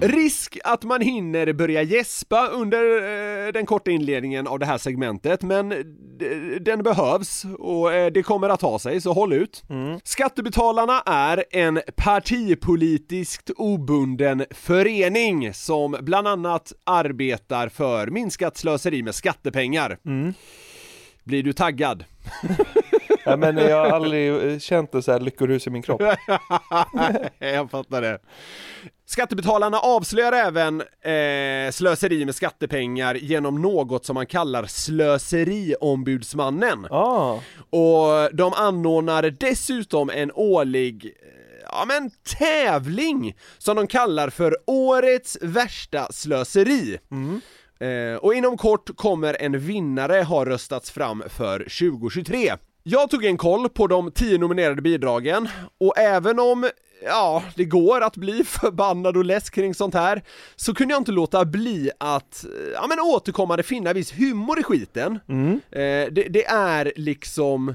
Risk att man hinner börja gäspa under eh, den korta inledningen av det här segmentet, men den behövs och eh, det kommer att ta sig, så håll ut. Skattebetalarna är en partipolitiskt obunden förening som bland annat arbetar för minskat slöseri med skattepengar. Blir du taggad? Ja, men jag har aldrig känt en så här lyckorus i min kropp. Jag fattar det. Skattebetalarna avslöjar även eh, slöseri med skattepengar genom något som man kallar slöseriombudsmannen. Ah. Och de anordnar dessutom en årlig eh, ja men tävling som de kallar för Årets värsta slöseri. Eh, och inom kort kommer en vinnare ha röstats fram för 2023. Jag tog en koll på de 10 nominerade bidragen och även om Ja, det går att bli förbannad och less kring sånt här, så kunde jag inte låta bli att, eh, ja men återkommande finna viss humor i skiten. Eh, det, det är liksom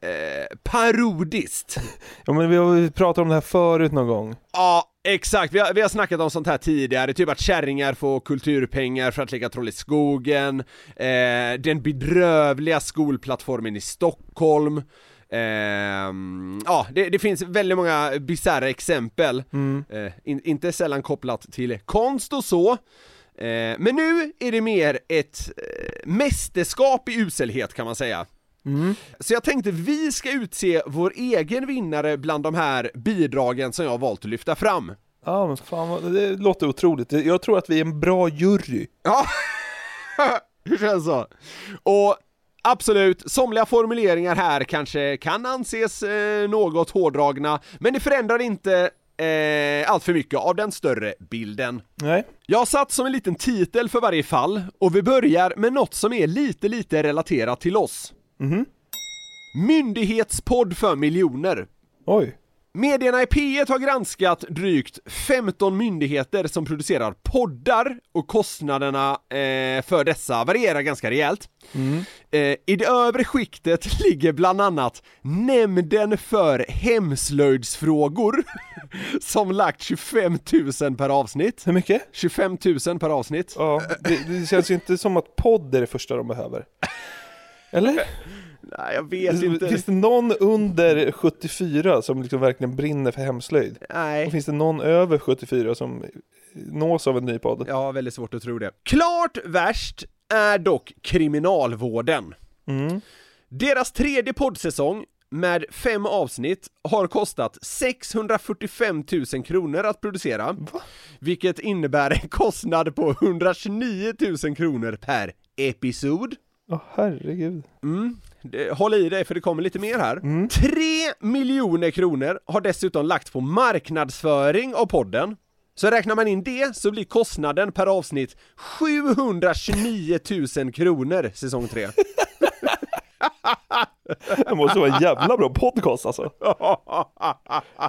eh, parodiskt. Ja men vi har pratat om det här förut någon gång. Ja, exakt. Vi har, vi har snackat om sånt här tidigare, typ att kärringar får kulturpengar för att leka troll i skogen, eh, den bedrövliga skolplattformen i Stockholm, Ehm, ja, det, det finns väldigt många bisarra exempel, eh, in, inte sällan kopplat till konst och så. Eh, men nu är det mer ett eh, mästerskap i uselhet kan man säga. Så jag tänkte vi ska utse vår egen vinnare bland de här bidragen som jag har valt att lyfta fram. Ja men fan, det låter otroligt. Jag tror att vi är en bra jury. Ja, det känns så. Och absolut, somliga formuleringar här kanske kan anses eh, något hårdragna, men det förändrar inte eh, allt för mycket av den större bilden. Nej. Jag har satt som en liten titel för varje fall, och vi börjar med något som är lite, lite relaterat till oss. Myndighetspodd för miljoner. Oj. Medierna i P1 har granskat drygt 15 myndigheter som producerar poddar och kostnaderna eh, för dessa varierar ganska rejält. Eh, I det övre skiktet ligger bland annat Nämnden för hemslöjdsfrågor som lagt 25 000 per avsnitt. Hur mycket? 25 000 per avsnitt. Ja, det, det känns ju inte som att podd är det första de behöver. Eller? Nej, jag vet inte. Finns det någon under 74 som liksom verkligen brinner för hemslöjd? Nej. Och finns det någon över 74 som nås av en ny podd? Ja, väldigt svårt att tro det. Klart värst är dock kriminalvården. Deras tredje poddsäsong med fem avsnitt har kostat 645 000 kronor att producera. Vilket innebär en kostnad på 129 000 kronor per episod. Åh herregud. Mm. Håll i dig för det kommer lite mer här. 3 miljoner kronor har dessutom lagts på marknadsföring av podden. Så räknar man in det så blir kostnaden per avsnitt 729 000 kronor säsong 3. Det måste vara en jävla bra podcast alltså.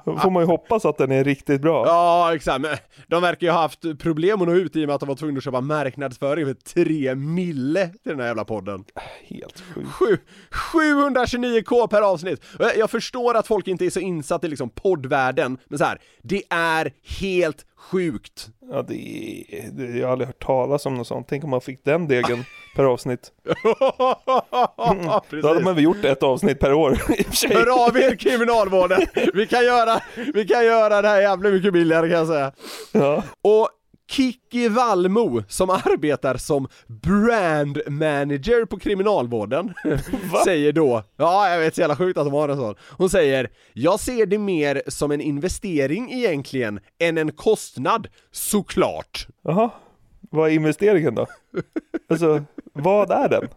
Då får man ju hoppas att den är riktigt bra. Ja, exakt. Men de verkar ju ha haft problem att nå ut i och med att de var tvungna att köpa marknadsföring för 3 mille till den här jävla podden. Helt sjukt. Sju- 729k per avsnitt! Jag- Jag förstår att folk inte är så insatt i liksom poddvärlden, men så här, det är helt sjukt. Ja, det är, det, jag har aldrig hört talas om något sånt. Tänk om man fick den degen per avsnitt. Då hade man väl gjort ett avsnitt per år i och för sig. Hör av er kriminalvården! Vi kan göra, vi kan göra det här jävligt mycket billigare kan jag säga. Ja. Och Kiki Wallmo som arbetar som brand manager på kriminalvården säger då, ja jag vet så jävla sjukt att de har en sån. Hon säger, jag ser det mer som en investering egentligen än en kostnad, såklart. Jaha, vad är investeringen då? Alltså, vad är den?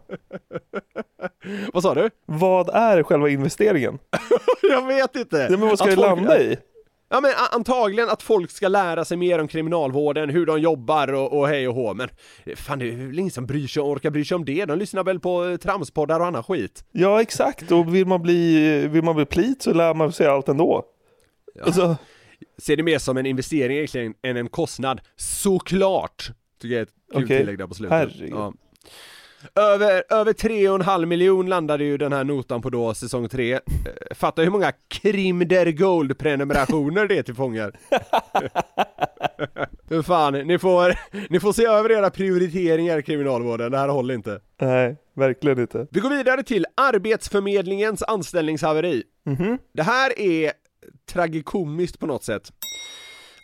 Vad sa du? Vad är själva investeringen? jag vet inte. Ja, men vad ska Att det folk- landa i? Ja men antagligen att folk ska lära sig mer om kriminalvården, hur de jobbar och, och hej och hå, men fan det är väl ingen som bryr sig, orkar bry sig om det, de lyssnar väl på eh, tramspoddar och annan skit. Ja, exakt. Och vill man bli, vill man bli plit så lär man sig allt ändå. Alltså, Ser det mer som en investering egentligen än en kostnad, såklart! Tycker jag är ett kul Okej. tillägg där på slutet. Herregud. Ja. Över, över 3,5 miljon landade ju den här notan på då säsong 3. Fatta hur många Krim der Gold prenumerationer det är till fångar. Hur fan, ni får, ni får se över era prioriteringar i kriminalvården, det här håller inte. nej, verkligen inte. Vi går vidare till Arbetsförmedlingens anställningshaveri. Det här är tragikomiskt på något sätt.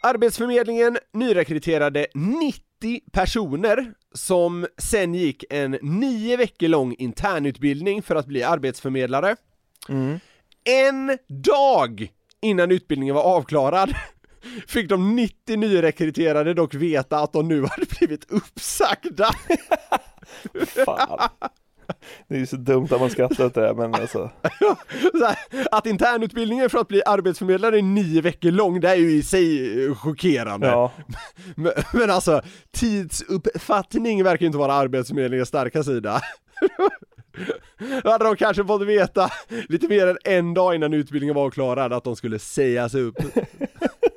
Arbetsförmedlingen nyrekryterade 90 personer som sen gick en nio veckor lång internutbildning för att bli arbetsförmedlare. En dag innan utbildningen var avklarad fick de 90 nyrekryterade dock veta att de nu hade blivit uppsagda. Fan. Det är ju så dumt att man skrattar åt det där, men alltså. Att internutbildningen för att bli arbetsförmedlare är nio veckor lång, det är ju i sig chockerande. Ja. Men, men alltså, tidsuppfattning verkar ju inte vara arbetsförmedlingens starka sida. Då hade de kanske fått veta lite mer än en dag innan utbildningen var klarad att de skulle sägas upp.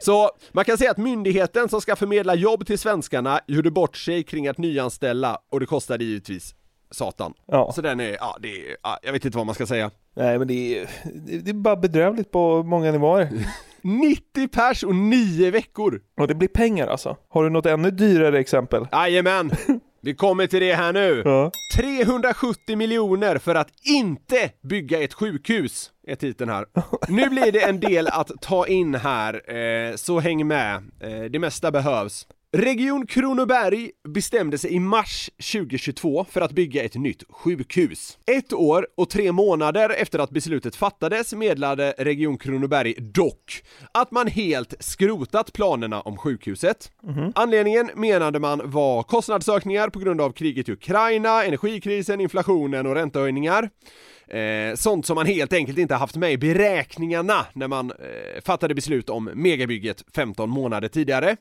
Så man kan säga att myndigheten som ska förmedla jobb till svenskarna gjorde bort sig kring att nyanställa och det kostade givetvis satan. Ja. Så den är, ja det är, ja, jag vet inte vad man ska säga. Nej men det är, det är bara bedrövligt på många nivåer. 90 pers och 9 veckor! Och det blir pengar alltså. Har du något ännu dyrare exempel? Jajamän! Vi kommer till det här nu. Ja. 370 miljoner för att inte bygga ett sjukhus, är titeln här. Nu blir det en del att ta in här, eh, så häng med. Eh, det mesta behövs. Region Kronoberg bestämde sig i mars 2022 för att bygga ett nytt sjukhus. Ett år och tre månader efter att beslutet fattades meddelade Region Kronoberg dock att man helt skrotat planerna om sjukhuset. Anledningen menade man var kostnadsökningar på grund av kriget i Ukraina, energikrisen, inflationen och räntehöjningar. Eh, sånt som man helt enkelt inte haft med i beräkningarna när man eh, fattade beslut om megabygget 15 månader tidigare.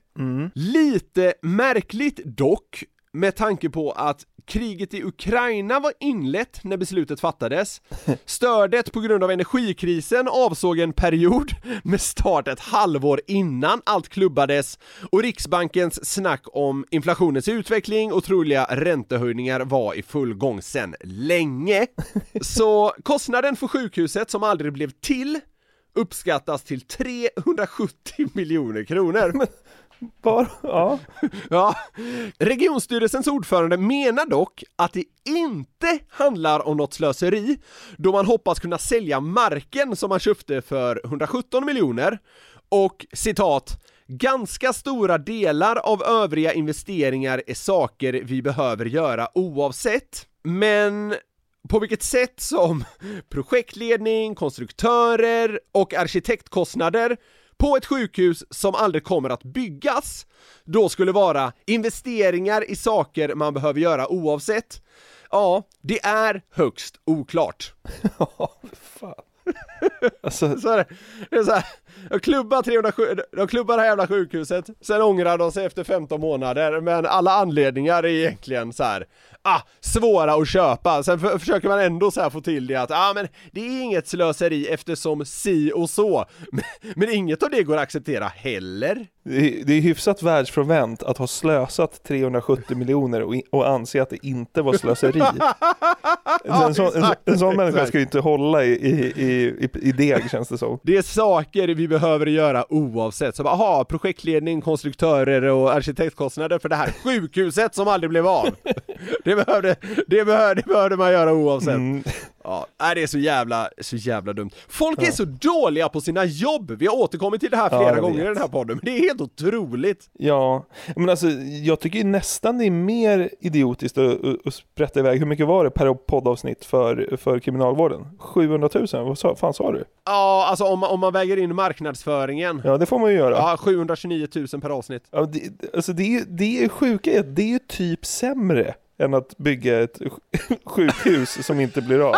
Lite märkligt dock, med tanke på att kriget i Ukraina var inlett när beslutet fattades. Stödet på grund av energikrisen avsåg en period med start ett halvår innan allt klubbades och Riksbankens snack om inflationens utveckling och troliga räntehöjningar var i full gång sedan länge. Så kostnaden för sjukhuset som aldrig blev till uppskattas till 370 miljoner kronor. Bara, ja. ja. Regionstyrelsens ordförande menar dock att det inte handlar om något slöseri, då man hoppas kunna sälja marken som man köpte för 117 miljoner och citat Ganska stora delar av övriga investeringar är saker vi behöver göra oavsett, men på vilket sätt som projektledning, konstruktörer och arkitektkostnader på ett sjukhus som aldrig kommer att byggas, då skulle vara investeringar i saker man behöver göra oavsett. Ja, det är högst oklart. Alltså, så är det. det är så här, de klubbar, 307, de klubbar det här jävla sjukhuset, sen ångrar de sig efter 15 månader, men alla anledningar är egentligen så här. Ah, svåra att köpa, sen för, försöker man ändå så få till det att, ah men det är inget slöseri eftersom si och så, men, men inget av det går att acceptera heller. Det är, det är hyfsat världsfrånvänt att ha slösat 370 miljoner och, och anse att det inte var slöseri. en, sån, en, en sån människa ska ju inte hålla i, i, i, i, i deg känns det som. Det är saker vi behöver göra oavsett, så bara, aha, projektledning, konstruktörer och arkitektkostnader för det här sjukhuset som aldrig blev av. Det behövde, det behövde, det behövde man göra oavsett. Ja, nej, det är så jävla, så jävla dumt. Folk är Ja. så dåliga på sina jobb! Vi har återkommit till det här Ja, flera jag gånger i vet. den här podden, men det är helt otroligt. Ja, men alltså jag tycker nästan det är mer idiotiskt att, att, sprätta iväg, hur mycket var det per poddavsnitt för, för kriminalvården? 700 000, vad sa, fan sa du? Ja, alltså om, om man väger in marknadsföringen. Ja, det får man ju göra. Ja, 729 000 per avsnitt. Ja, det, alltså det, är- det är sjuka är att det är ju typ sämre än att bygga ett sj- sjukhus som inte blir av.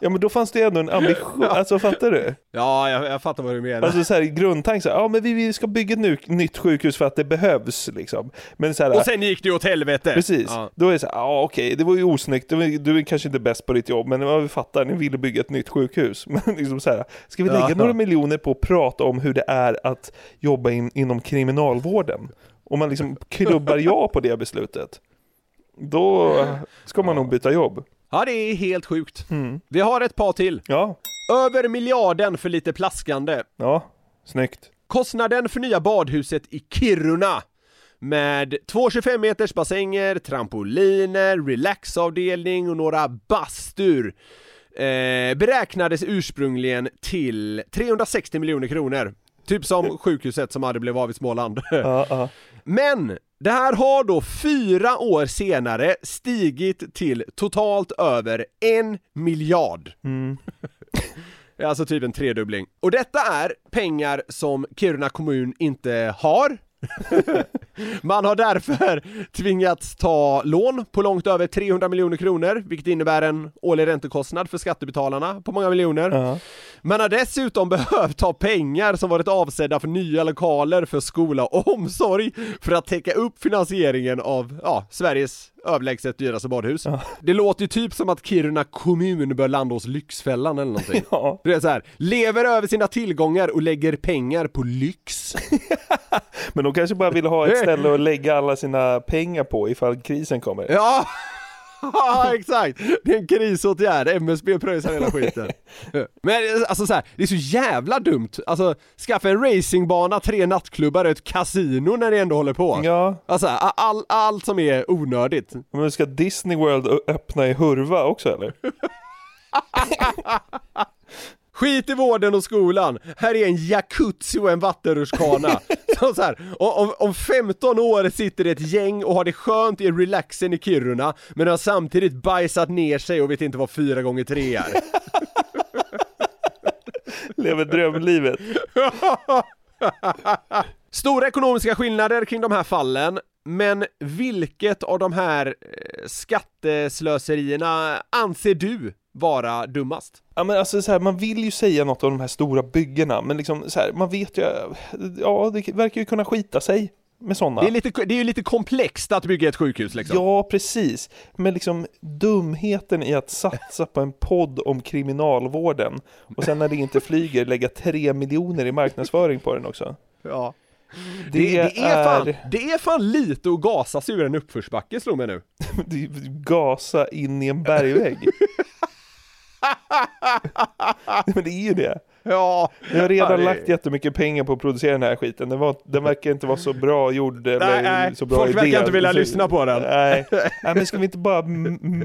Ja men då fanns det ändå en ambition, alltså fattar du? Ja, jag, jag fattar vad du menar. Alltså så här, grundtanken så här, ja men vi, vi ska bygga ett nu, nytt sjukhus för att det behövs liksom. Men så här, och sen gick det åt helvete! Precis, Ja. då är det så här, ja okej, det var ju osnyggt, var, du är kanske inte bäst på ditt jobb, men ja, vi fattar, ni ville bygga ett nytt sjukhus. Men liksom så här, ska vi lägga Ja. några miljoner på att prata om hur det är att jobba in, inom kriminalvården? Om man liksom klubbar ja på det beslutet, då ska man nog byta jobb. Ja, det är helt sjukt. Mm. Vi har ett par till. Ja. Över miljarden för lite plaskande. Ja, snyggt. Kostnaden för nya badhuset i Kiruna med två 25 meters bassänger, trampoliner, relaxavdelning och några bastur eh, beräknades ursprungligen till 360 miljoner kronor. Typ som sjukhuset som hade blivit av i Småland. Ja, ja. Men det här har då fyra år senare stigit till totalt över en miljard. Mm. Alltså typ en tredubbling. Och detta är pengar som Kiruna kommun inte har, Man har därför tvingats ta lån på långt över 300 miljoner kronor, vilket innebär en årlig räntekostnad för skattebetalarna på många miljoner. Man har dessutom behövt ta pengar som varit avsedda för nya lokaler för skola och omsorg för att täcka upp finansieringen av, ja, Sveriges överlägset dyraste badhus. Det låter ju typ som att Kiruna kommun bör landa hos Lyxfällan eller någonting. Ja. Det är så här, lever över sina tillgångar och lägger pengar på lyx. Men de kanske bara vill ha ett ställe att lägga alla sina pengar på ifall krisen kommer. Ja! Ja exakt! Det är en krisåtgärd, MSB pröjsar hela skiten. Men alltså så här, det är så jävla dumt. Alltså, skaffa en racingbana, tre nattklubbar och ett kasino när det ändå håller på. Ja. Alltså all, all, allt som är onödigt. Men ska Disney World öppna i Hurva också eller? Skit i vården och skolan, här är en jacuzzi och en vattenrutschkana. Så så här, om, om 15 år sitter ett gäng och har det skönt i relaxen i Kiruna, men har samtidigt bajsat ner sig och vet inte vad fyra gånger tre är. Lever drömlivet. Stora ekonomiska skillnader kring de här fallen, men vilket av de här eh, skatteslöserierna anser du vara dummast? Ja men alltså så här, man vill ju säga något om de här stora byggena, men liksom så här, man vet ju, ja det verkar ju kunna skita sig med sådana. Det är, lite, det är ju lite komplext att bygga ett sjukhus liksom. Ja, precis. Men liksom dumheten i att satsa på en podd om kriminalvården och sen när det inte flyger lägga tre miljoner i marknadsföring på den också. Ja. Det, Det, det, är fan, är... det är fan lite att gasa sig ur en uppförsbacke slog mig nu. Gasa in i en bergvägg. Men det är ju det. Ja. Jag har redan Ja, det- lagt jättemycket pengar på att producera den här skiten. Den, var, den verkar inte vara så bra gjord eller Nej, så bra Folk idé. verkar inte vilja Så- lyssna på den. Nej. nej, men ska vi inte bara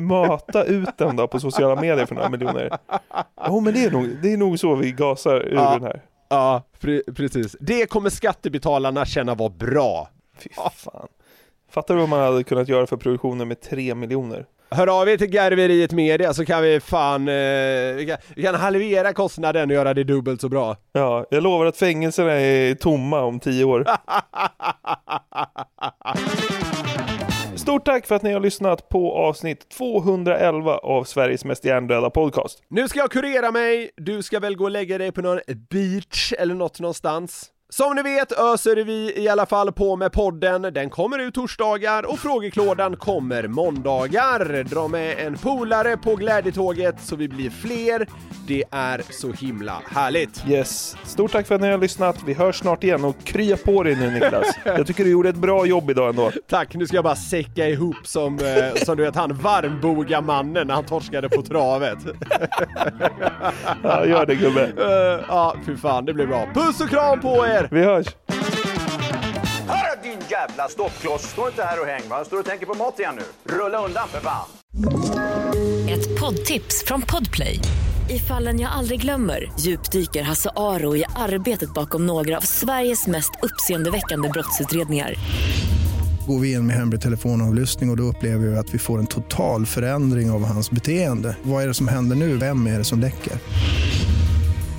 mata ut den då på sociala medier för några miljoner? Jo, men det är nog, det är nog så vi gasar ur Ja. den här. Ja, pre- precis. Det kommer skattebetalarna känna var bra. Fy fan. Fattar du vad man hade kunnat göra för produktionen med tre miljoner? Hör av er till Garveriet Media så kan vi fan, eh, vi, kan, vi kan halvera kostnaden och göra det dubbelt så bra. Ja, jag lovar att fängelserna är tomma om tio år. Stort tack för att ni har lyssnat på avsnitt 211 av Sveriges mest hjärndöda podcast. Nu ska jag kurera mig, du ska väl gå och lägga dig på någon beach eller något någonstans. Som ni vet öser vi i alla fall på med podden, den kommer ut torsdagar och frågeklådan kommer måndagar. Dra med en polare på glädjetåget så vi blir fler. Det är så himla härligt. Yes, stort tack för att ni har lyssnat. Vi hörs snart igen och krya på dig nu Niklas. Jag tycker du gjorde ett bra jobb idag ändå. Tack, nu ska jag bara säcka ihop som, eh, som du vet han varmboga mannen när han torskade på travet. Ja, gör det gubbe. Eh, ja, fy fan, det blir bra. Puss och kram på er! Vi hörs! Hörru din jävla stoppkloss! Stå inte här och häng va? Står och tänker på mat igen nu? Rulla undan för fan! Ett poddtips från Podplay. I fallen jag aldrig glömmer djupdyker Hasse Aro i arbetet bakom några av Sveriges mest uppseendeväckande brottsutredningar. Går vi in med hemlig telefonavlyssning och, och då upplever vi att vi får en total förändring av hans beteende. Vad är det som händer nu? Vem är det som läcker?